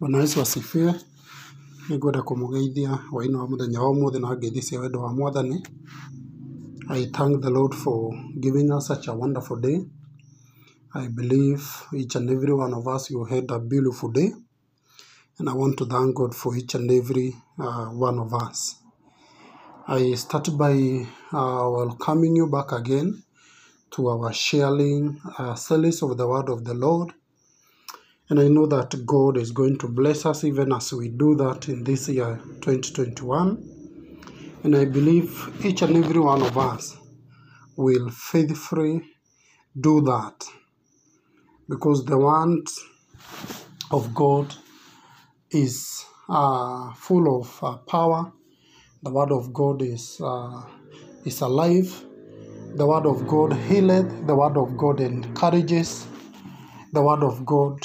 Bwana Yesu asifiwe. Nĩngwenda kũmũgeithia hwaĩ-inĩ wa mũthenya wa ũmũthĩ na ngeithi cia wendo wa mwathani. I thank the Lord for giving us such a wonderful day. I believe each and every one of us you had a beautiful day. And I want to thank God for each and every uh, one of us. I start by uh, welcoming you back again to our sharing uh, service of the word of the Lord And I know that God is going to bless us even as we do that in this year 2021. And I believe each and every one of us will faithfully do that because the word of God is uh, full of uh, power. The word of God is uh, is alive. The word of God healeth. The word of God encourages. The word of God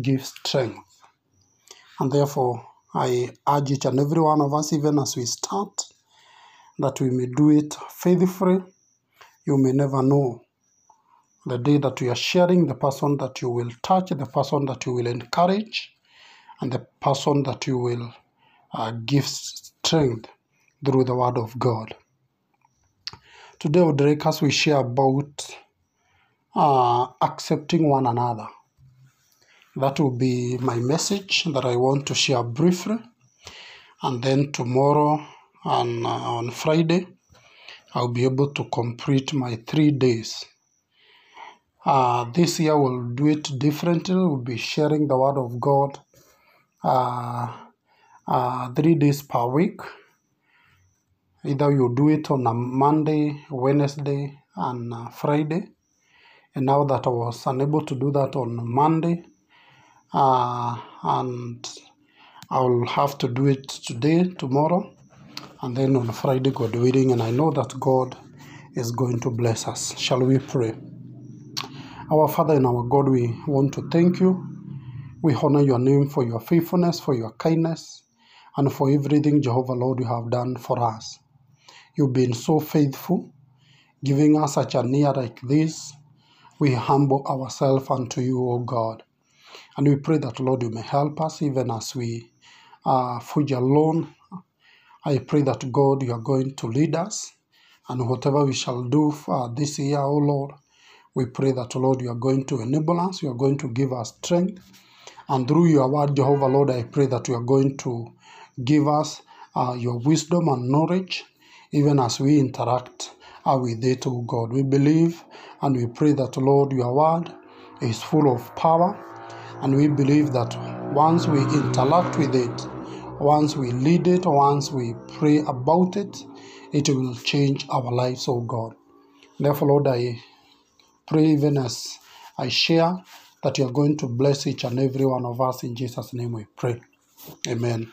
gives strength. And therefore, I urge each and every one of us, even as we start, that we may do it faithfully. You may never know the day that you are sharing, the person that you will touch, the person that you will encourage, and the person that you will uh, give strength through the word of God. Today, would we share about uh, accepting one another. That will be my message that I want to share briefly. And then tomorrow and uh, on Friday, I'll be able to complete my three days. Uh, this year we'll do it differently. We'll be sharing the Word of God uh, uh, three days per week. Either you do it on a Monday, Wednesday, and uh, Friday. And now that I was unable to do that on Monday, uh, and I'll have to do it today, tomorrow, and then on Friday, God willing. And I know that God is going to bless us. Shall we pray? Our Father and our God, we want to thank you. We honor your name for your faithfulness, for your kindness, and for everything, Jehovah Lord, you have done for us. You've been so faithful, giving us such a year like this. We humble ourselves unto you, O God. And we pray that, Lord, you may help us even as we uh, forge alone. I pray that, God, you are going to lead us. And whatever we shall do for this year, O Lord, we pray that, Lord, you are going to enable us. You are going to give us strength. And through your word, Jehovah, Lord, I pray that you are going to give us uh, your wisdom and knowledge, even as we interact uh, with it, O God. We believe and we pray that, Lord, your word is full of power. And we believe that once we interact with it, once we lead it, once we pray about it, it will change our lives, oh God. Therefore, Lord, I pray even as I share that you are going to bless each and every one of us. In Jesus' name we pray. Amen.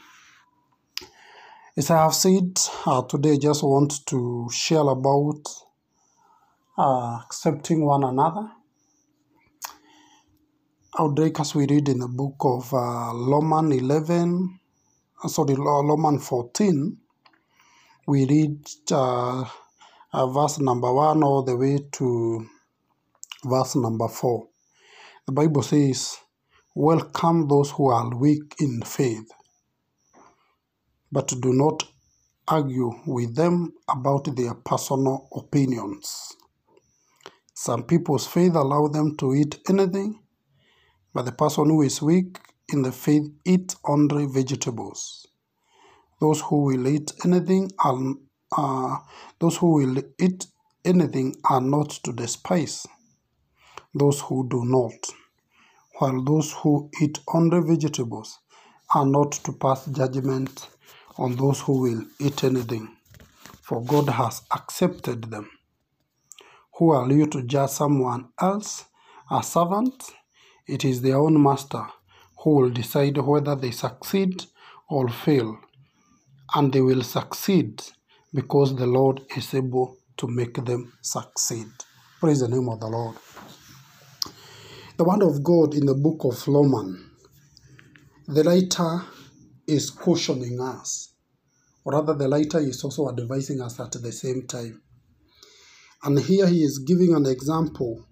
As I have said, uh, today I just want to share about uh, accepting one another. I would like us we read in the book of uh, Roman 11, uh, sorry, Roman 14. We read uh, uh, verse number 1 all the way to verse number 4. The Bible says, Welcome those who are weak in faith, but do not argue with them about their personal opinions. Some people's faith allow them to eat anything, but the person who is weak in the faith eat only vegetables. Those who will eat anything are uh, those who will eat anything are not to despise those who do not, while those who eat only vegetables are not to pass judgment on those who will eat anything, for God has accepted them. Who are you to judge someone else, a servant? It is their own master who will decide whether they succeed or fail, and they will succeed because the Lord is able to make them succeed. Praise the name of the Lord. The word of God in the book of Romans, the writer is cautioning us, or rather, the writer is also advising us at the same time. And here he is giving an example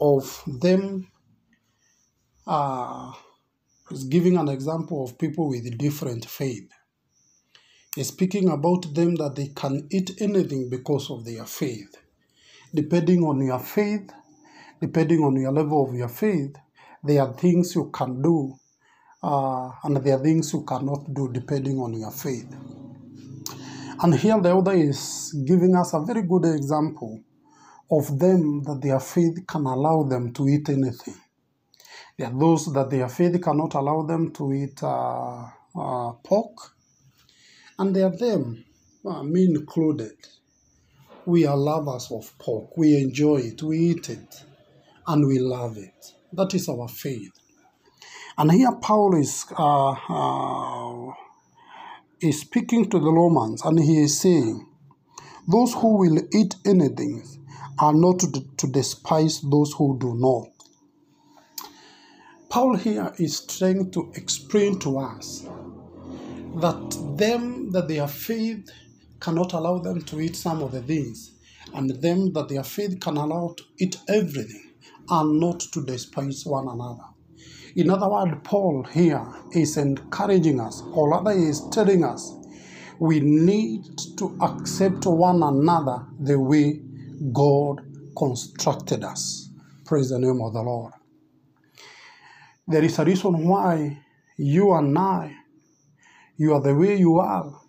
of them uh, is giving an example of people with different faith. He's speaking about them that they can eat anything because of their faith. Depending on your faith, depending on your level of your faith, there are things you can do uh, and there are things you cannot do depending on your faith. And here the author is giving us a very good example of them that their faith can allow them to eat anything. There are those that their faith cannot allow them to eat uh, uh, pork, and there are them, uh, me included. We are lovers of pork. We enjoy it, we eat it, and we love it. That is our faith. And here Paul is uh, uh, is speaking to the Romans, and he is saying, "Those who will eat anything are not to, to despise those who do not." Paul here is trying to explain to us that them that their faith cannot allow them to eat some of the things, and them that their faith can allow to eat everything, are not to despise one another. In other words, Paul here is encouraging us, or rather, he is telling us we need to accept one another the way God constructed us. Praise the name of the Lord. There is a reason why you and I, you are the way you are,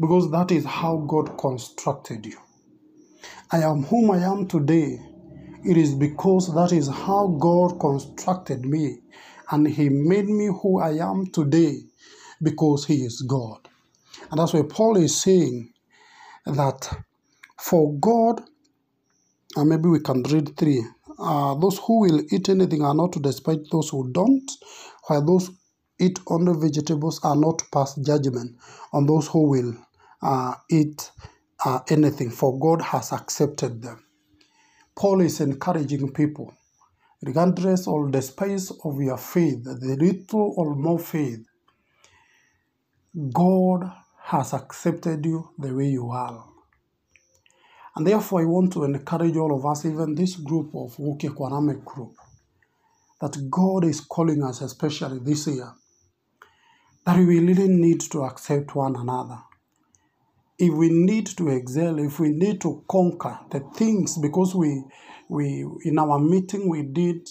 because that is how God constructed you. I am whom I am today. It is because that is how God constructed me, and He made me who I am today because He is God. And that's why Paul is saying that for God, and maybe we can read three. Uh, those who will eat anything are not to despise those who don't, while those eat only vegetables are not to pass judgment on those who will uh, eat uh, anything, for God has accepted them. Paul is encouraging people, regardless or despite of your faith, the little or more faith, God has accepted you the way you are. And therefore, I want to encourage all of us, even this group of Woke Kwaname group, that God is calling us, especially this year, that we really need to accept one another. If we need to excel, if we need to conquer the things, because we, we in our meeting we did,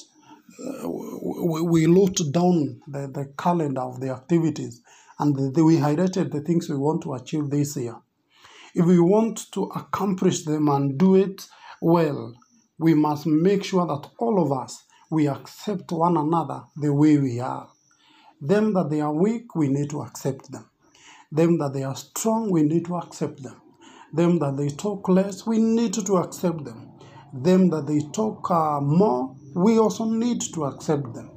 uh, we, we wrote down the, the calendar of the activities, and the, the, we highlighted the things we want to achieve this year. If we want to accomplish them and do it well, we must make sure that all of us we accept one another the way we are. Them that they are weak, we need to accept them. Them that they are strong, we need to accept them. Them that they talk less, we need to accept them. Them that they talk uh, more, we also need to accept them.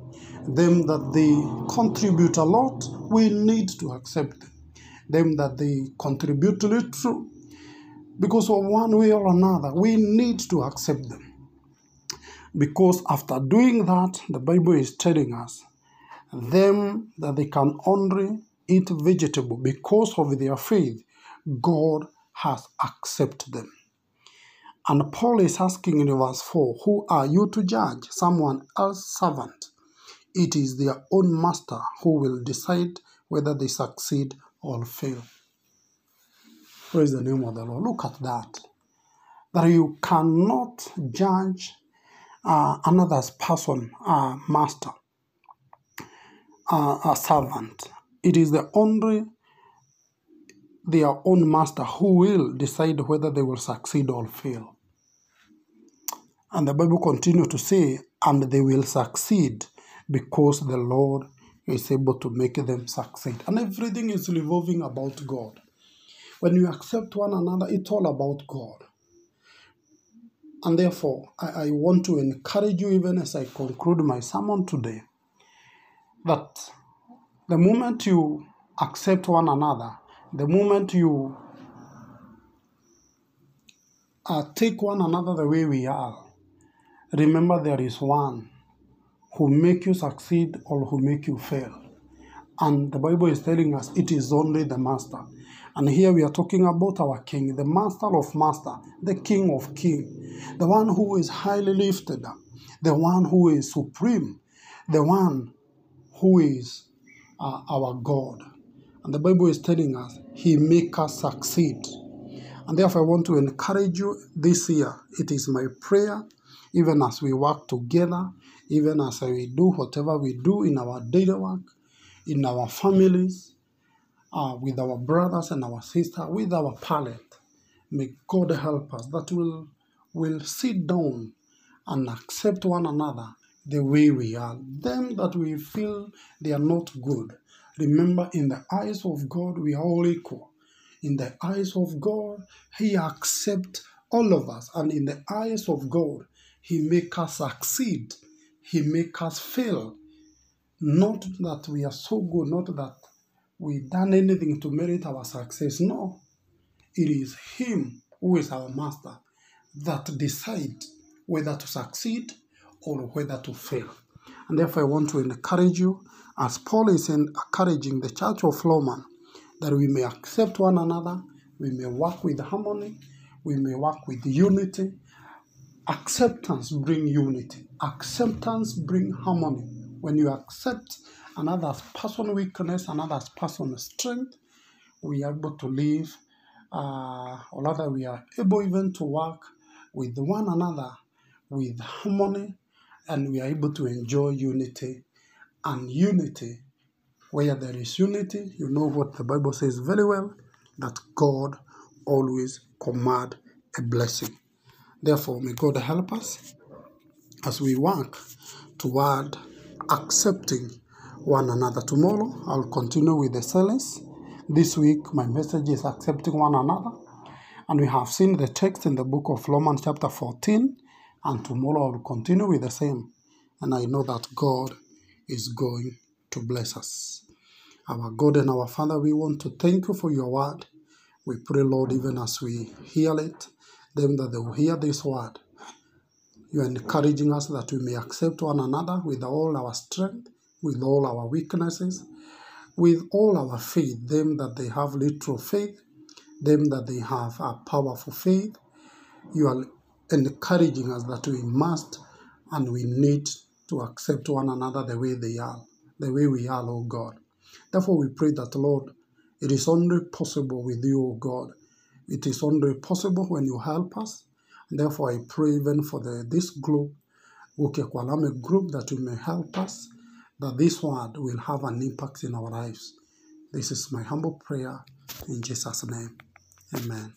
Them that they contribute a lot, we need to accept them. Them that they contribute little, because of one way or another, we need to accept them. Because after doing that, the Bible is telling us them that they can only eat vegetable because of their faith, God has accepted them. And Paul is asking in verse 4 Who are you to judge someone else's servant? It is their own master who will decide whether they succeed or fail. Praise the name of the Lord. Look at that. That you cannot judge uh, another's person, uh, master, uh, a servant. It is the only their own master who will decide whether they will succeed or fail. And the Bible continues to say, and they will succeed because the Lord is able to make them succeed. And everything is revolving about God. When you accept one another, it's all about God. And therefore, I, I want to encourage you, even as I conclude my sermon today, that the moment you accept one another, the moment you uh, take one another the way we are, remember there is one who make you succeed or who make you fail. And the Bible is telling us it is only the master. And here we are talking about our king, the master of master, the king of king, the one who is highly lifted up, the one who is supreme, the one who is uh, our God. And the Bible is telling us He make us succeed. And therefore, I want to encourage you this year. It is my prayer, even as we work together, even as we do whatever we do in our daily work, in our families, uh, with our brothers and our sisters, with our parent. May God help us that we'll, we'll sit down and accept one another the way we are. Them that we feel they are not good. Remember, in the eyes of God, we are all equal. In the eyes of God, He accepts all of us. And in the eyes of God, He make us succeed. He make us fail. Not that we are so good, not that we done anything to merit our success. No. It is Him who is our master that decide whether to succeed or whether to fail. And therefore, I want to encourage you, as Paul is encouraging the church of Roman, that we may accept one another, we may work with harmony, we may work with unity. Acceptance bring unity. Acceptance bring harmony. When you accept another's personal weakness, another's personal strength, we are able to live, uh, or rather, we are able even to work with one another with harmony, and we are able to enjoy unity. And unity, where there is unity, you know what the Bible says very well that God always command a blessing. Therefore, may God help us as we work toward accepting one another. Tomorrow, I'll continue with the silence. This week, my message is accepting one another. And we have seen the text in the book of Romans, chapter 14. And tomorrow, I'll continue with the same. And I know that God is going to bless us. Our God and our Father, we want to thank you for your word. We pray, Lord, even as we hear it, them that they will hear this word. You are encouraging us that we may accept one another with all our strength, with all our weaknesses, with all our faith, them that they have literal faith, them that they have a powerful faith. You are encouraging us that we must and we need to accept one another the way they are, the way we are, oh God. Therefore, we pray that, Lord, it is only possible with you, O God. It is only possible when you help us. And therefore, I pray even for the, this group, Ukekwalame group, that you may help us, that this word will have an impact in our lives. This is my humble prayer in Jesus' name. Amen.